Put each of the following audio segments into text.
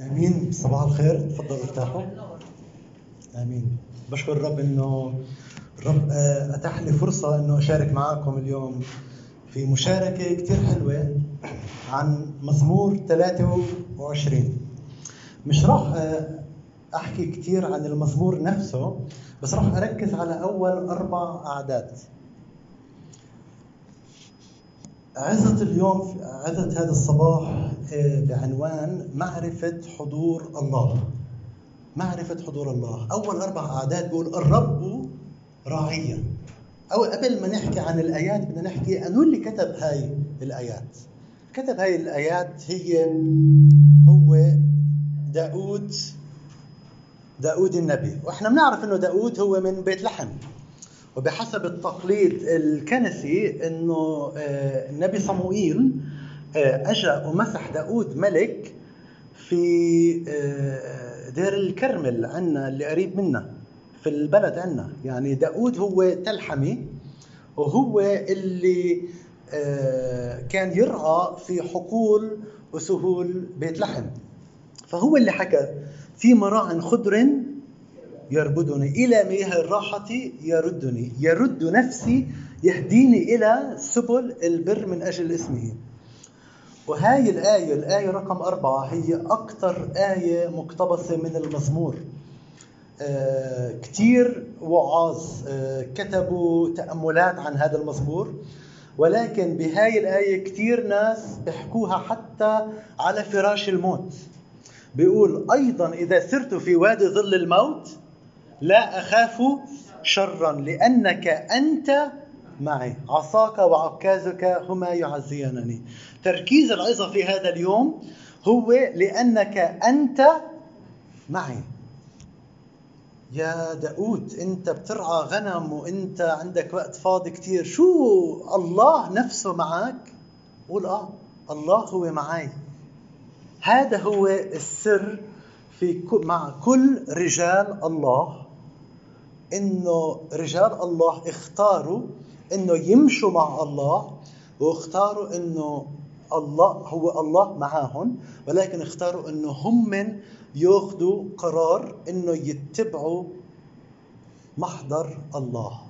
آمين. صباح الخير. تفضلوا ارتاحوا آمين. بشكر الرب إنه الرب آه، أتاح لي فرصة إنه أشارك معكم اليوم في مشاركة كثير حلوة عن مزمور 23 مش راح آه، أحكي كثير عن المزمور نفسه بس راح أركز على أول أربع أعداد. عظة اليوم عظة هذا الصباح بعنوان معرفة حضور الله. معرفة حضور الله. أول أربع أعداد بيقول الرب راعيا. أو قبل ما نحكي عن الآيات بدنا نحكي أنو اللي كتب هاي الآيات. كتب هاي الآيات هي هو داود داود النبي. وإحنا بنعرف أنه داود هو من بيت لحم. وبحسب التقليد الكنسي إنه آه، النبي صموئيل اجى ومسح داود ملك في آه، دير الكرمل عنا اللي قريب منا في البلد عنا. يعني داود هو تلحمي وهو اللي كان يرعى في حقول وسهول بيت لحم. فهو اللي حكى في مراع خضر يربدني إلى مياه الراحة يردني يرد نفسي يهديني إلى سبل البر من أجل اسمه. وهاي الآية الآية رقم أربعة هي أكثر آية مقتبسة من المزمور. آه كثير وعاظ آه كتبوا تأملات عن هذا المزمور. ولكن بهاي الآية كثير ناس بيحكوها حتى على فراش الموت. بيقول أيضا إذا سرت في وادي ظل الموت لا أخاف شرا لأنك أنت معي. عصاك وعكازك هما يعزيانني. تركيز العظة في هذا اليوم هو لأنك أنت معي. يا داود أنت بترعى غنم وأنت عندك وقت فاضي كتير. شو الله نفسه معك قول آه الله هو معي هذا هو السر في مع كل رجال الله إنه رجال الله اختاروا إنه يمشوا مع الله واختاروا إنه الله هو الله معاهم ولكن اختاروا إنه هم من ياخذوا قرار إنه يتبعوا محضر الله.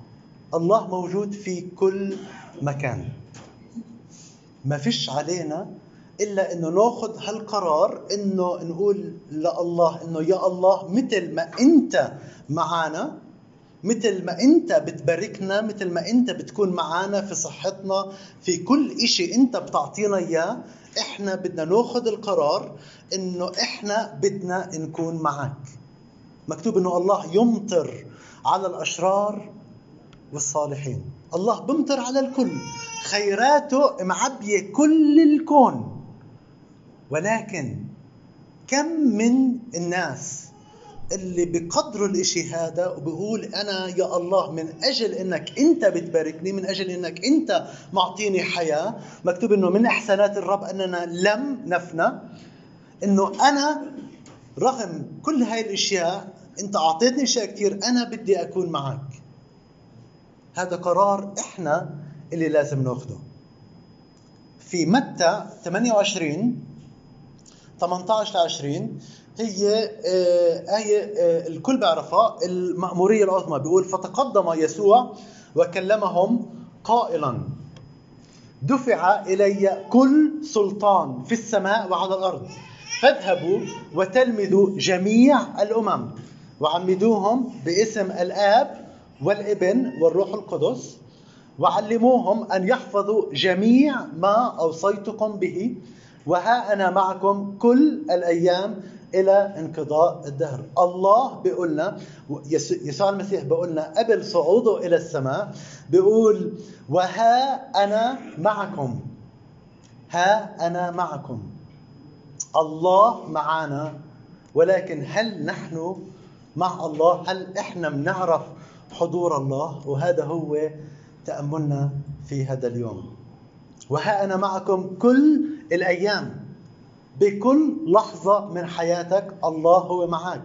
الله موجود في كل مكان. ما فيش علينا إلا إنه ناخذ هالقرار إنه نقول لله إنه يا الله مثل ما أنت معنا مثل ما انت بتباركنا مثل ما انت بتكون معنا في صحتنا في كل إشي انت بتعطينا إياه إحنا بدنا ناخذ القرار إنه إحنا بدنا نكون معك مكتوب إنه الله يمطر على الأشرار والصالحين. الله بمطر على الكل. خيراته معبية كل الكون. ولكن كم من الناس اللي بقدروا الإشي هذا وبقول أنا يا الله من أجل إنك أنت بتباركني من أجل إنك أنت معطيني حياة مكتوب إنه من احسانات الرب أننا لم نفنى إنه أنا رغم كل هاي الأشياء أنت أعطيتني أشياء كثير أنا بدي أكون معك. هذا قرار إحنا اللي لازم ناخذه في متى 28 18 ل 20 هي آية الكل بيعرفها. المأمورية العظمى بيقول فتقدم يسوع وكلمهم قائلا دفع إلي كل سلطان في السماء وعلى الأرض فاذهبوا وتلمذوا جميع الأمم وعمدوهم باسم الآب والابن والروح القدس وعلموهم أن يحفظوا جميع ما أوصيتكم به وها أنا معكم كل الأيام إلى انقضاء الدهر. الله بيقول لنا يسوع المسيح بيقول لنا قبل صعوده إلى السماء بيقول وها أنا معكم ها أنا معكم الله معنا ولكن هل نحن مع الله؟ هل إحنا بنعرف حضور الله؟ وهذا هو تأملنا في هذا اليوم. وها أنا معكم كل الأيام. بكل لحظة من حياتك الله هو معك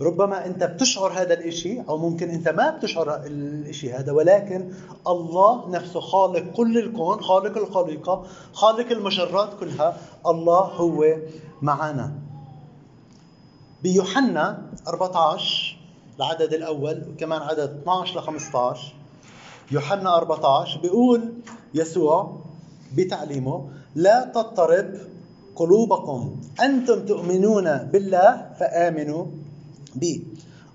ربما أنت بتشعر هذا الإشي أو ممكن أنت ما بتشعر الإشي هذا ولكن الله نفسه خالق كل الكون خالق الخليقة خالق المجرات كلها الله هو معنا بيوحنا 14 العدد الأول وكمان عدد 12 ل 15 يوحنا 14 بيقول يسوع بتعليمه لا تضطرب قلوبكم. أنتم تؤمنون بالله فآمنوا بي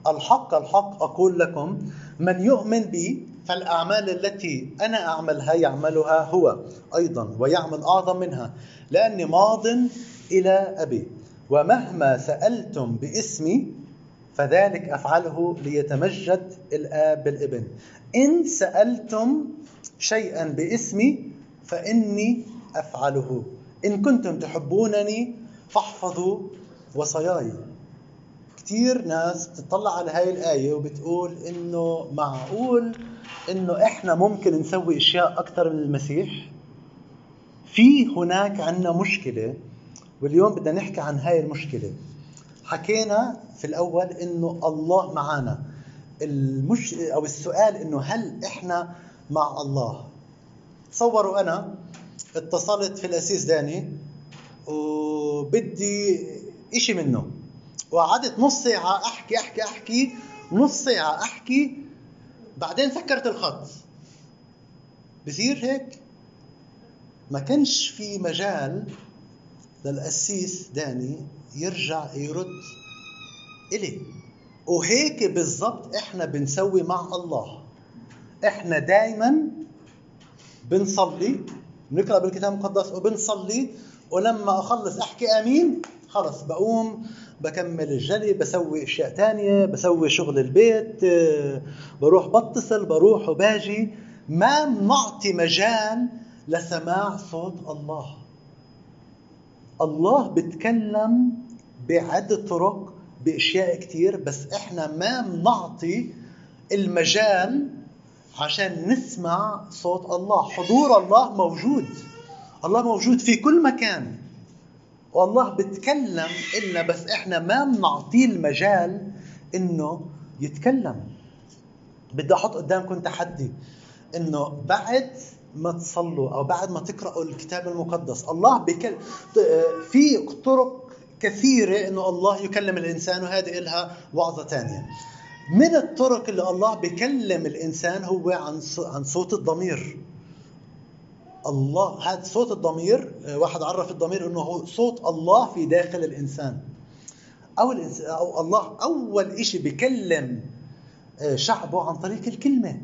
الحق الحق أقول لكم من يؤمن بي فالأعمال التي أنا أعملها يعملها هو أيضا ويعمل أعظم منها لأني ماض إلى أبي. ومهما سألتم باسمي فذلك أفعله ليتمجد الآب بالإبن. إن سألتم شيئا باسمي فإني أفعله. إن كنتم تحبونني فاحفظوا وصاياي. كثير ناس بتطلع على هاي الآية وبتقول إنه معقول إنه إحنا ممكن نسوي أشياء أكثر من المسيح؟ في هناك عندنا مشكلة واليوم بدنا نحكي عن هاي المشكلة. حكينا في الأول إنه الله معنا المش أو السؤال إنه هل إحنا مع الله؟ تصوروا أنا اتصلت في الأسيس داني وبدي إشي منه. وقعدت نص ساعة أحكي أحكي أحكي نص ساعة أحكي بعدين سكرت الخط. بصير هيك؟ ما كانش في مجال للقسيس داني يرجع يرد إلي. وهيك بالضبط إحنا بنسوي مع الله. إحنا دائما بنصلي بنقرا بالكتاب المقدس وبنصلي ولما أخلص أحكي آمين خلص بقوم بكمل الجلي بسوي أشياء تانية بسوي شغل البيت آه، بروح بتصل بروح وباجي. ما بنعطي مجال لسماع صوت الله. الله بتكلم بعدة طرق بأشياء كتير بس إحنا ما بنعطي المجال عشان نسمع صوت الله. حضور الله موجود. الله موجود في كل مكان. والله بتكلم إلنا بس إحنا ما بنعطيه المجال إنه يتكلم. بدي أحط قدامكم تحدي. إنه بعد ما تصلوا أو بعد ما تقرأوا الكتاب المقدس الله بكل في طرق كثيرة إنه الله يكلم الإنسان وهذه إلها وعظة ثانية. من الطرق اللي الله بكلم الإنسان هو عن عن صوت الضمير. الله هذا صوت الضمير آه، واحد عرف الضمير إنه هو صوت الله في داخل الإنسان. أو الانسان أو الله أول شيء بكلم آه، شعبه عن طريق الكلمة.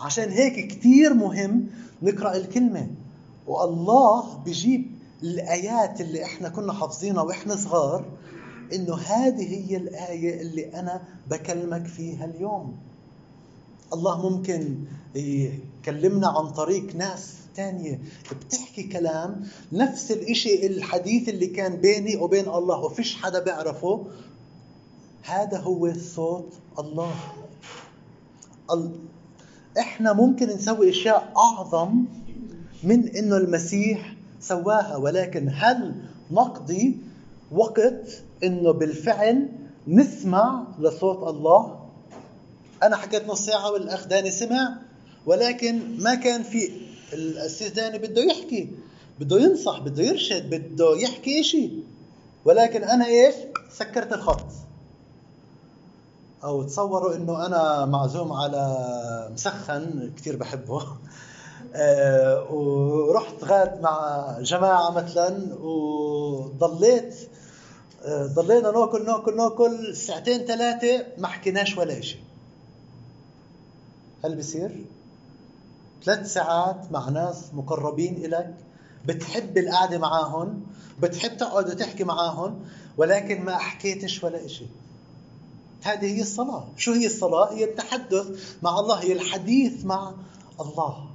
عشان هيك كثير مهم نقرأ الكلمة. والله بجيب الآيات اللي إحنا كنا حافظينها وإحنا صغار إنه هذه هي الآية اللي أنا بكلمك فيها اليوم. الله ممكن يكلمنا عن طريق ناس تانية بتحكي كلام نفس الإشي الحديث اللي كان بيني وبين الله وفيش حدا بيعرفه. هذا هو صوت الله. إحنا ممكن نسوي أشياء أعظم من إنه المسيح سواها ولكن هل نقضي وقت إنه بالفعل نسمع لصوت الله. أنا حكيت نص ساعة والأخ داني سمع ولكن ما كان في الاسيس داني بده يحكي بده ينصح بده يرشد بده يحكي شيء ولكن أنا إيش؟ سكرت الخط. أو تصوروا إنه أنا معزوم على مسخن كثير بحبه. آه ورحت غاد مع جماعة مثلا وضليت ضلينا ناكل ناكل ناكل. ساعتين ثلاثة ما حكيناش ولا شيء هل بصير؟ ثلاث ساعات مع ناس مقربين إلك. بتحب القعدة معاهم. بتحب تقعد وتحكي معاهم. ولكن ما حكيتش ولا إشي. هذه هي الصلاة. شو هي الصلاة؟ هي التحدث مع الله. هي الحديث مع الله.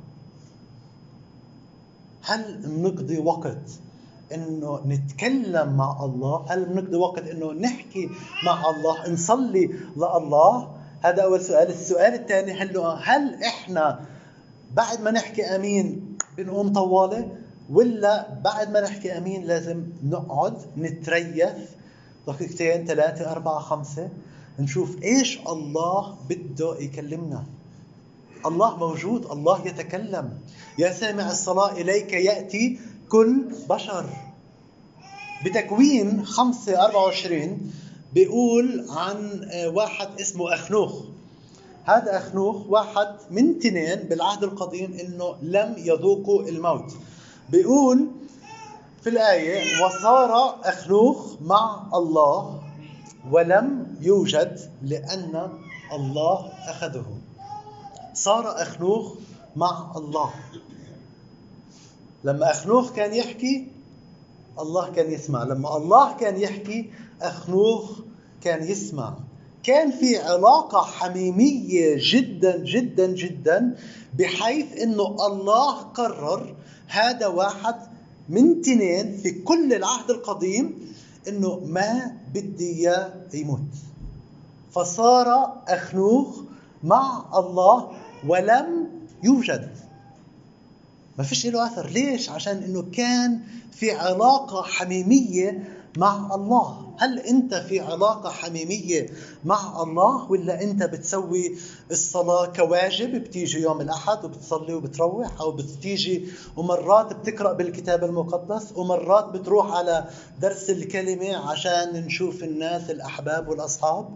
هل بنقضي وقت إنه نتكلم مع الله. هل بنقضي وقت إنه نحكي مع الله نصلي لله؟ هذا أول سؤال. السؤال الثاني هل هل إحنا بعد ما نحكي آمين بنقوم طواله ولا بعد ما نحكي آمين لازم نقعد نتريث؟ دقيقتين ثلاثة أربعة خمسة نشوف إيش الله بده يكلمنا. الله موجود الله يتكلم. يا سامع الصلاة إليك يأتي كل بشر. بتكوين 5 24 بيقول عن آه، واحد اسمه أخنوخ. هذا أخنوخ واحد من تنين بالعهد القديم إنه لم يذوقوا الموت. بيقول في الآية وصار أخنوخ مع الله ولم يوجد لأن الله أخذه. صار أخنوخ مع الله. لما أخنوخ كان يحكي الله كان يسمع. لما الله كان يحكي أخنوخ كان يسمع. كان في علاقة حميمية جدا جدا جدا بحيث إنه الله قرر هذا واحد من تنين في كل العهد القديم إنه ما بدي إياه يموت. فصار أخنوخ مع الله ولم يوجد. ما فيش له اثر ليش؟ عشان إنه كان في علاقة حميمية مع الله. هل أنت في علاقة حميمية مع الله ولا أنت بتسوي الصلاة كواجب؟ بتيجي يوم الأحد وبتصلي وبتروح أو بتيجي ومرات بتقرأ بالكتاب المقدس ومرات بتروح على درس الكلمة عشان نشوف الناس الأحباب والأصحاب؟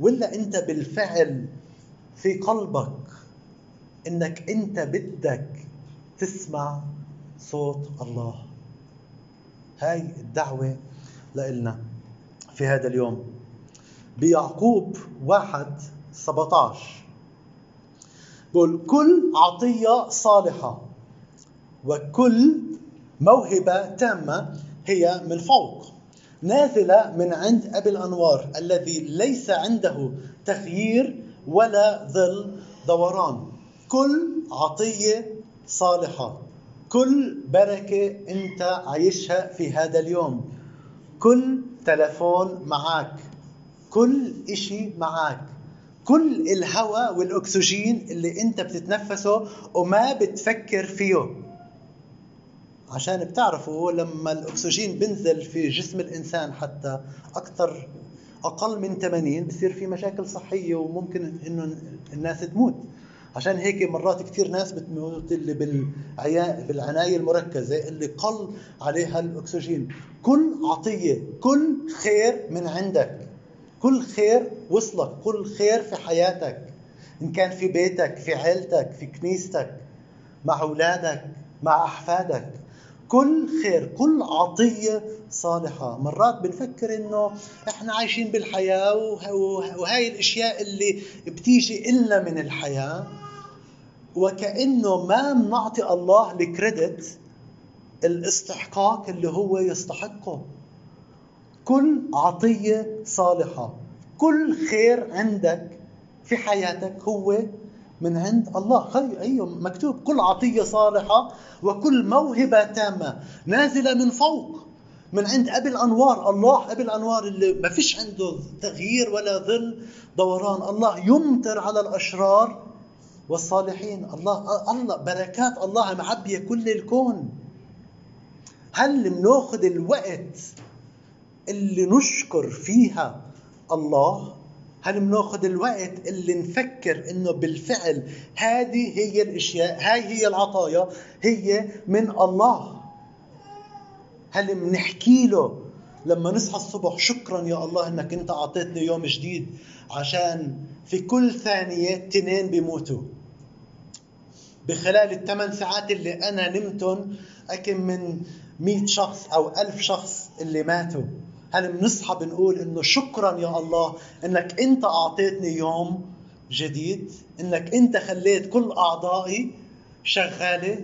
ولا أنت بالفعل في قلبك إنك أنت بدك تسمع صوت الله. هاي الدعوة لإلنا في هذا اليوم. بيعقوب واحد 17 بقول كل عطية صالحة وكل موهبة تامة هي من فوق نازلة من عند أبي الأنوار الذي ليس عنده تغيير ولا ظل دوران. كل عطية صالحة. كل بركة أنت عايشها في هذا اليوم. كل تلفون معك كل إشي معك كل الهواء والأكسجين اللي أنت بتتنفسه وما بتفكر فيه. عشان بتعرفوا لما الأكسجين بنزل في جسم الإنسان حتى أكثر أقل من 80 بصير في مشاكل صحية وممكن إنه الناس تموت. عشان هيك مرات كثير ناس بتموت اللي بالعناية المركزة اللي قل عليها الأكسجين. كل عطية كل خير من عندك. كل خير وصلك كل خير في حياتك. إن كان في بيتك في عيلتك في كنيستك مع أولادك مع أحفادك. كل خير كل عطية صالحة. مرات بنفكر إنه إحنا عايشين بالحياة وهاي الأشياء اللي بتيجي إلنا من الحياة. وكأنه ما بنعطي الله الكريدت الاستحقاق اللي هو يستحقه. كل عطية صالحة كل خير عندك في حياتك هو من عند الله. أيوة مكتوب كل عطية صالحة وكل موهبة تامة نازلة من فوق من عند أبي الأنوار. الله أبي الأنوار اللي ما فيش عنده تغيير ولا ظل دوران. الله يمطر على الأشرار والصالحين. الله الله بركات الله معبيه كل الكون. هل بناخذ الوقت اللي نشكر فيها الله؟ هل بناخذ الوقت اللي نفكر إنه بالفعل هذه هي الأشياء هاي هي العطايا هي من الله؟ هل بنحكي له لما نصحى الصبح شكرا يا الله إنك أنت أعطيتني يوم جديد عشان في كل ثانية تنين بيموتوا. بخلال الثمان ساعات اللي أنا نمتن اكم من مئة شخص أو ألف شخص اللي ماتوا. هل بنصحى بنقول إنه شكرا يا الله إنك أنت أعطيتني يوم جديد إنك أنت خليت كل أعضائي شغالة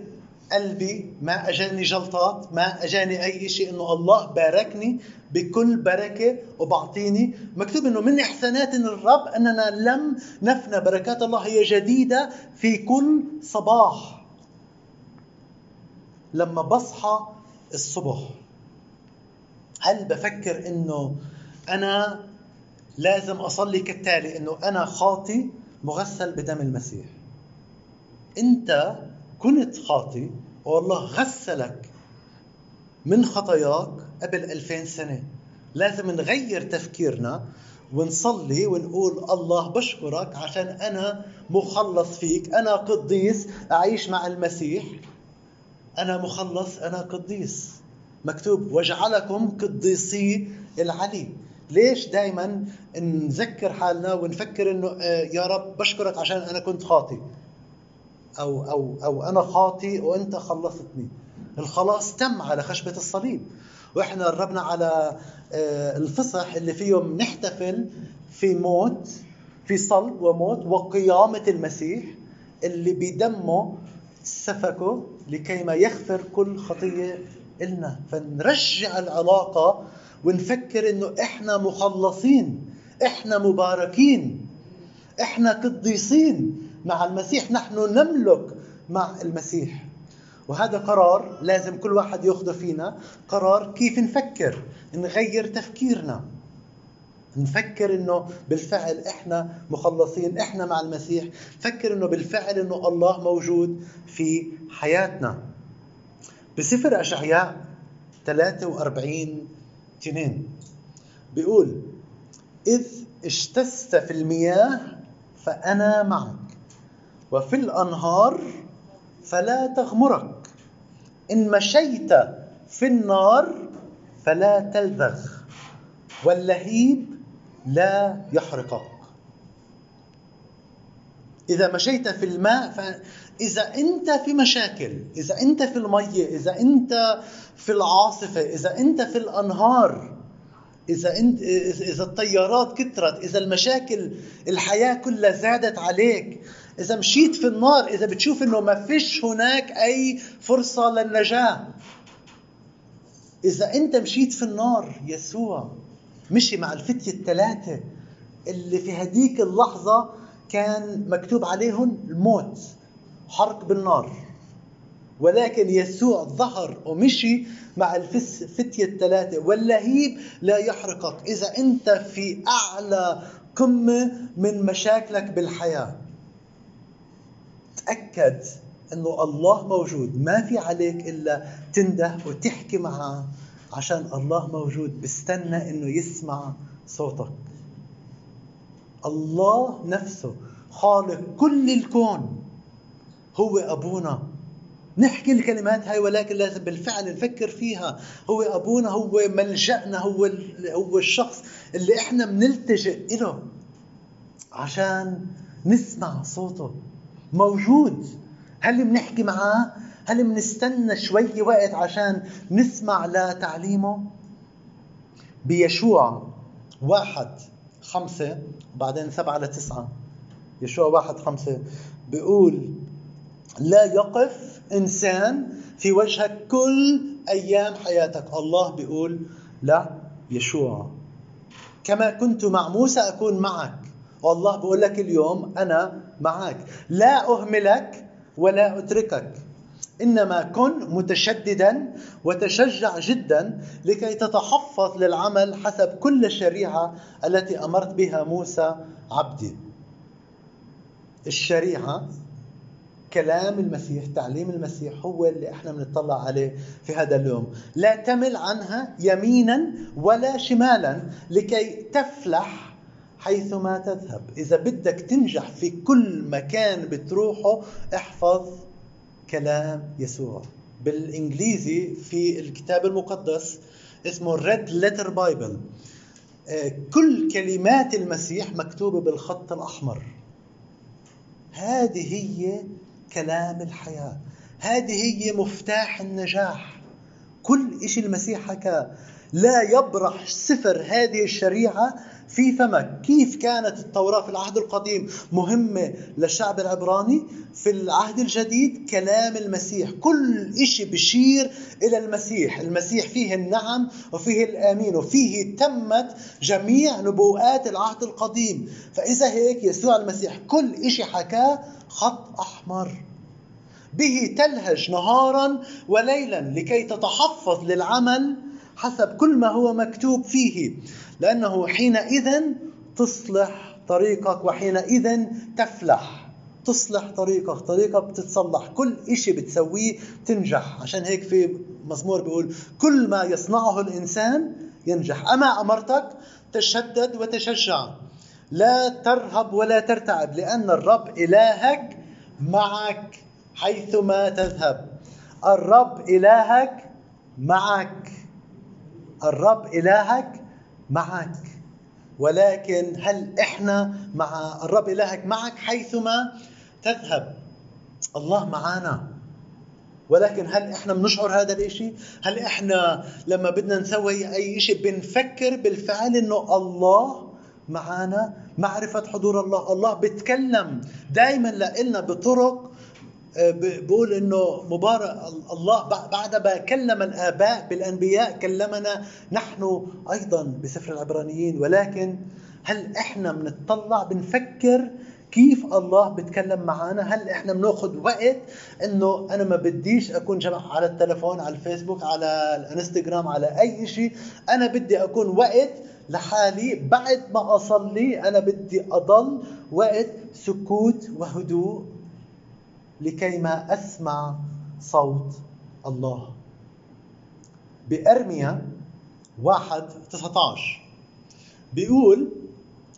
قلبي ما أجاني جلطات ما أجاني أي شيء إنه الله باركني بكل بركة وبعطيني. مكتوب إنه من إحسانات الرب أننا لم نفنى بركات الله هي جديدة في كل صباح لما بصحى الصبح. هل بفكر إنه أنا لازم أصلي كالتالي إنه أنا خاطي مغسل بدم المسيح؟ أنت كنت خاطي والله غسلك من خطاياك قبل ألفين سنة. لازم نغير تفكيرنا ونصلي ونقول الله بشكرك عشان أنا مخلص فيك أنا قديس أعيش مع المسيح. أنا مخلص أنا قديس. مكتوب وجعلكم قديسي العلي. ليش دائما نذكر حالنا ونفكر إنه آه، يا رب بشكرك عشان أنا كنت خاطئ أو أو أو أنا خاطئ وأنت خلصتني. الخلاص تم على خشبة الصليب. وإحنا قربنا على آه، الفصح اللي فيهم نحتفل في موت في صلب وموت وقيامة المسيح اللي بدمه سفكه لكي ما يغفر كل خطية إلنا. فنرجع العلاقة ونفكر إنه إحنا مخلصين إحنا مباركين إحنا قديسين. مع المسيح نحن نملك مع المسيح. وهذا قرار لازم كل واحد ياخذه فينا قرار كيف نفكر نغير تفكيرنا. نفكر إنه بالفعل إحنا مخلصين إحنا مع المسيح. نفكر إنه بالفعل إنه الله موجود في حياتنا. بسفر أشعياء 43 2 بيقول إذ اشتست في المياه فأنا معك. وفي الأنهار فلا تغمرك. إن مشيت في النار فلا تلذغ واللهيب لا يحرقك. إذا مشيت في الماء فإذا أنت في مشاكل إذا أنت في المية إذا أنت في العاصفة إذا أنت في الأنهار إذا أنت إذا الطيارات كثرت إذا المشاكل الحياة كلها زادت عليك إذا مشيت في النار إذا بتشوف إنه ما فيش هناك أي فرصة للنجاة. إذا أنت مشيت في النار يسوع مشي مع الفتية الثلاثة اللي في هديك اللحظة كان مكتوب عليهم الموت حرق بالنار. ولكن يسوع ظهر ومشي مع الفتية الثلاثة واللهيب لا يحرقك. إذا أنت في أعلى قمة من مشاكلك بالحياة. تأكد أنه الله موجود ما في عليك إلا تنده وتحكي معه عشان الله موجود بستنى أنه يسمع صوتك. الله نفسه خالق كل الكون هو أبونا. نحكي الكلمات هاي ولكن لازم بالفعل نفكر فيها. هو أبونا هو ملجأنا هو هو الشخص اللي إحنا بنلتجئ له عشان نسمع صوته. موجود. هل بنحكي معاه؟ هل بنستنى شوي وقت عشان نسمع لتعليمه؟ بيشوع واحد خمسة بعدين سبعة لتسعة. يشوع واحد خمسة. بيقول لا يقف إنسان في وجهك كل أيام حياتك. الله بيقول لا يشوع. كما كنت مع موسى أكون معك. والله بيقول لك اليوم أنا معك لا أهملك ولا أتركك. إنما كن متشددا وتشجع جدا لكي تتحفظ للعمل حسب كل الشريعه التي أمرت بها موسى عبدي. الشريعة كلام المسيح تعليم المسيح هو اللي إحنا بنطلع عليه في هذا اليوم. لا تمل عنها يمينا ولا شمالا لكي تفلح حيثما تذهب. إذا بدك تنجح في كل مكان بتروحه احفظ كلام يسوع. بالإنجليزي في الكتاب المقدس اسمه red letter Bible كل كلمات المسيح مكتوبة بالخط الأحمر. هذه هي كلام الحياة. هذه هي مفتاح النجاح. كل شيء المسيح حكى لا يبرح سفر هذه الشريعة في فمك. كيف كانت التوراة في العهد القديم مهمة للشعب العبراني؟ في العهد الجديد كلام المسيح. كل شيء بشير إلى المسيح. المسيح فيه النعم وفيه الآمين وفيه تمت جميع نبوءات العهد القديم. فإذا هيك يسوع المسيح كل شيء حكاه خط أحمر. به تلهج نهارا وليلا لكي تتحفظ للعمل حسب كل ما هو مكتوب فيه. لأنه حينئذ تصلح طريقك وحينئذ تفلح. تصلح طريقك طريقك بتتصلح. كل إشي بتسويه تنجح. عشان هيك في مزمور بيقول كل ما يصنعه الإنسان ينجح. أما أمرتك تشدد وتشجع. لا ترهب ولا ترتعب لأن الرب إلهك معك حيثما تذهب. الرب إلهك معك. الرب إلهك معك. ولكن هل إحنا مع الرب إلهك معك حيثما تذهب؟ الله معنا ولكن هل إحنا بنشعر هذا الإشي؟ هل إحنا لما بدنا نسوي أي شيء بنفكر بالفعل إنه الله معنا معرفة حضور الله. الله بيتكلم دائما لنا بطرق آه، بقول إنه مبارك الله بعد ما كلم الآباء بالأنبياء كلمنا نحن أيضا بسفر العبرانيين. ولكن هل إحنا بنطلع بنفكر كيف الله بيتكلم معنا هل إحنا بناخذ وقت إنه أنا ما بديش أكون جمع على التلفون على الفيسبوك على الإنستغرام على أي شيء أنا بدي أكون وقت لحالي. بعد ما أصلي أنا بدي أضل وقت سكوت وهدوء. لكي ما أسمع صوت الله. بأرميا واحد 19 بيقول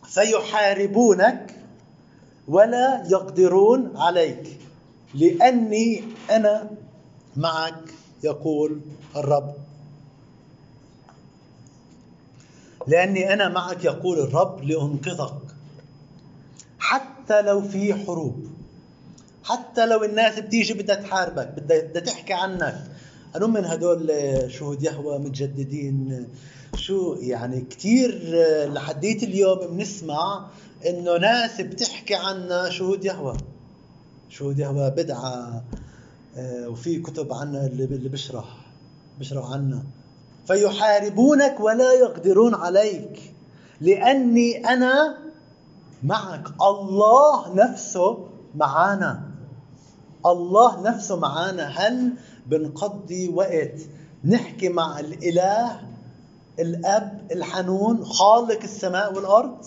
فيحاربونك ولا يقدرون عليك لأني أنا معك يقول الرب. لأني أنا معك يقول الرب لأنقذك. حتى لو في حروب حتى لو الناس بتيجي بدها تحاربك بدها تحكي عنك. أنا من هدول شهود يهوى متجددين. شو يعني كثير لحديت اليوم بنسمع إنه ناس بتحكي عنا شهود يهوى. شهود يهوى بدعة آه، وفي كتب عنا اللي بشرح بشرح عنا فيحاربونك ولا يقدرون عليك لأني أنا معك. الله نفسه معانا. الله نفسه معانا. هل بنقضي وقت نحكي مع الإله الأب الحنون خالق السماء والأرض؟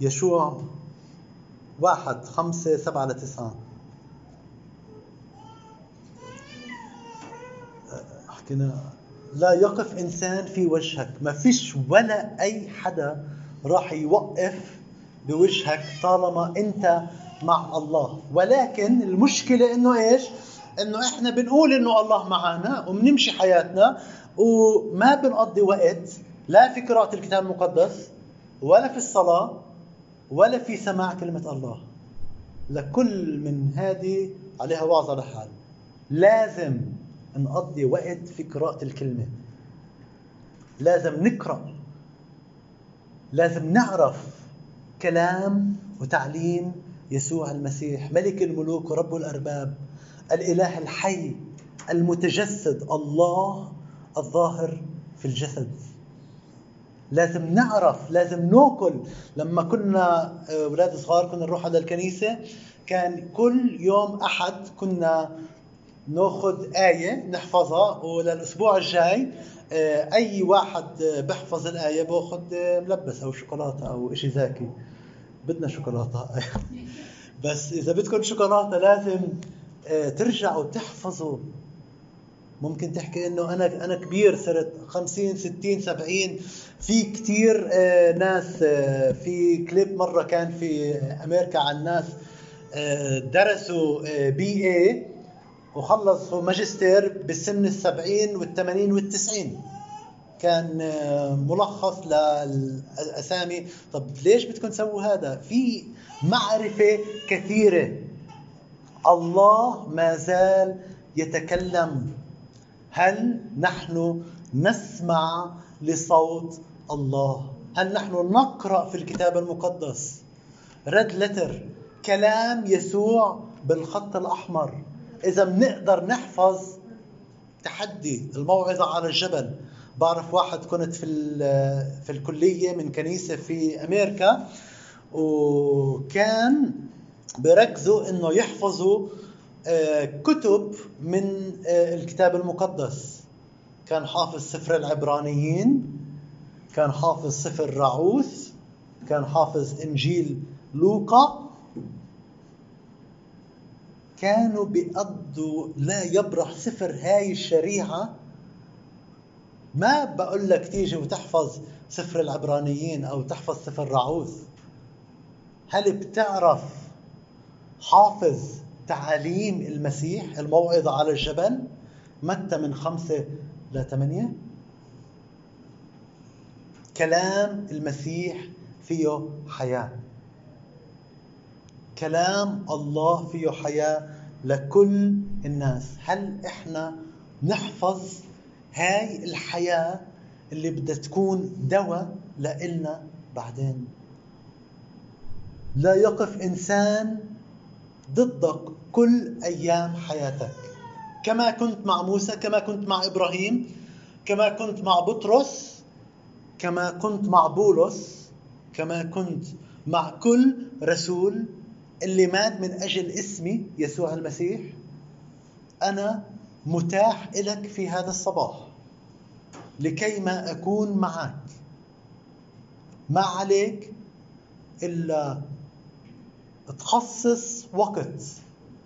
يشوع واحد خمسة سبعة لتسعة حكينا لا يقف إنسان في وجهك. ما فيش ولا أي حدا راح يوقف بوجهك طالما أنت مع الله. ولكن المشكلة إنه إيش؟ إنه إحنا بنقول إنه الله معنا وبنمشي حياتنا وما بنقضي وقت لا في قراءة الكتاب المقدس ولا في الصلاة ولا في سماع كلمة الله. لكل من هذه عليها وعظة لحال لازم نقضي وقت في قراءة الكلمة. لازم نقرأ. لازم نعرف كلام وتعليم يسوع المسيح ملك الملوك ورب الأرباب الإله الحي المتجسد الله الظاهر في الجسد. لازم نعرف لازم ناكل. لما كنا آه، أولاد صغار كنا نروح على الكنيسة كان كل يوم أحد كنا ناخذ آية نحفظها وللأسبوع الجاي آه، أي واحد بحفظ الآية بأخذ ملبس أو شوكولاتة أو شيء زاكي. بدنا شوكولاتة. بس إذا بدكم شوكولاتة لازم آه، ترجعوا تحفظوا. ممكن تحكي إنه أنا أنا كبير صرت 50 60 70 في كثير آه، ناس آه، في كليب مرة كان في أمريكا عن ناس درسوا بي اي وخلصوا ماجستير بالسن السبعين والثمانين والتسعين. كان ملخص للأسامي. طب ليش بدكم تسووا هذا؟ في معرفة كثيرة. الله ما زال يتكلم. هل نحن نسمع لصوت الله؟ هل نحن نقرأ في الكتاب المقدس؟ ريد لتر كلام يسوع بالخط الأحمر. إذا بنقدر نحفظ تحدي الموعظة على الجبل. بعرف واحد كنت في في الكلية من كنيسة في أمريكا وكان بركزوا إنه يحفظوا آه، كتب من آه، الكتاب المقدس. كان حافظ سفر العبرانيين كان حافظ سفر راعوث كان حافظ إنجيل لوقا. كانوا بيقضوا لا يبرح سفر هاي الشريعة ما بقول لك تيجي وتحفظ سفر العبرانيين أو تحفظ سفر راعوث هل بتعرف حافظ تعاليم المسيح الموعظة على الجبل؟ متى من خمسة لثمانية كلام المسيح فيه حياة. كلام الله فيه حياة لكل الناس. هل إحنا نحفظ هاي الحياة اللي بدها تكون دواء لإلنا بعدين. لا يقف إنسان ضدك كل أيام حياتك. كما كنت مع موسى كما كنت مع إبراهيم كما كنت مع بطرس كما كنت مع بولس كما كنت مع كل رسول اللي مات من أجل اسمي يسوع المسيح أنا متاح لك في هذا الصباح لكي ما أكون معك. ما عليك إلا تخصص وقت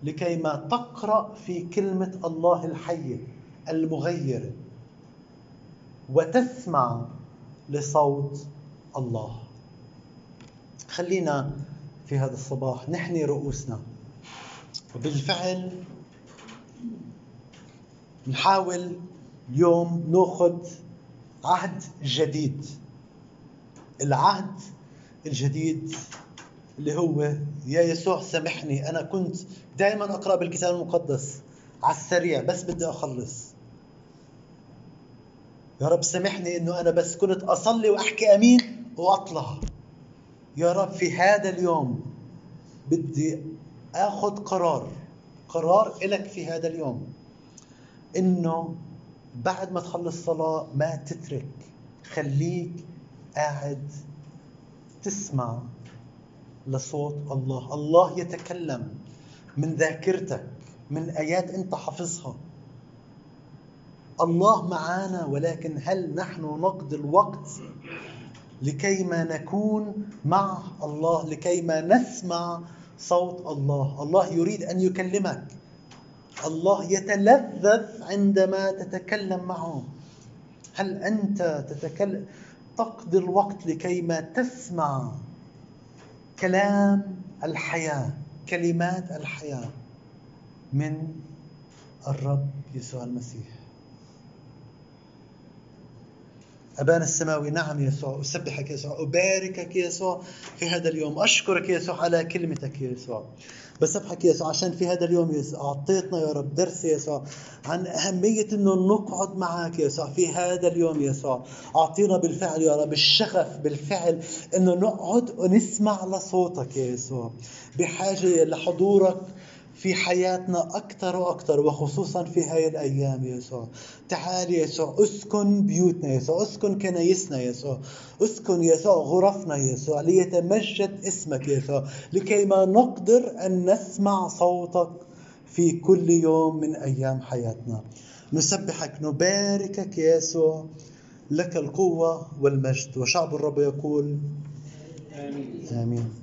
لكي ما تقرأ في كلمة الله الحية المغيرة وتسمع لصوت الله. خلينا في هذا الصباح نحني رؤوسنا. وبالفعل نحاول اليوم ناخذ عهد جديد. العهد الجديد اللي هو يا يسوع سامحني أنا كنت دائما أقرأ بالكتاب المقدس على السريع بس بدي أخلص. يا رب سامحني إنه أنا بس كنت أصلي وأحكي آمين وأطلع. يا رب في هذا اليوم بدي اخذ قرار قرار لك في هذا اليوم. إنه بعد ما تخلص صلاة ما تترك. خليك قاعد تسمع لصوت الله. الله يتكلم من ذاكرتك من آيات أنت حافظها. الله معنا ولكن هل نحن نقضي الوقت لكي ما نكون مع الله لكي ما نسمع صوت الله؟ الله يريد أن يكلمك. الله يتلذذ عندما تتكلم معه. هل أنت تتكلم تقضي الوقت لكي ما تسمع كلام الحياة كلمات الحياة من الرب يسوع المسيح؟ أبانا السماوي نعم يسوع أسبحك يسوع أباركك يسوع في هذا اليوم أشكرك يسوع على كلمتك يسوع. بسبحك يسوع عشان في هذا اليوم يسوع أعطيتنا يا رب درس يسوع عن أهمية أنه نقعد معك يسوع في هذا اليوم يسوع. أعطينا بالفعل يا رب الشغف بالفعل أنه نقعد ونسمع لصوتك يا يسوع. بحاجة لحضورك في حياتنا أكثر وأكثر وخصوصا في هاي الأيام يسوع. تعال يسوع أسكن بيوتنا يسوع أسكن كنايسنا يسوع أسكن يسوع غرفنا يسوع ليتمجد اسمك يسوع لكي ما نقدر أن نسمع صوتك في كل يوم من أيام حياتنا. نسبحك نباركك يسوع لك القوة والمجد وشعب الرب يقول آمين, آمين.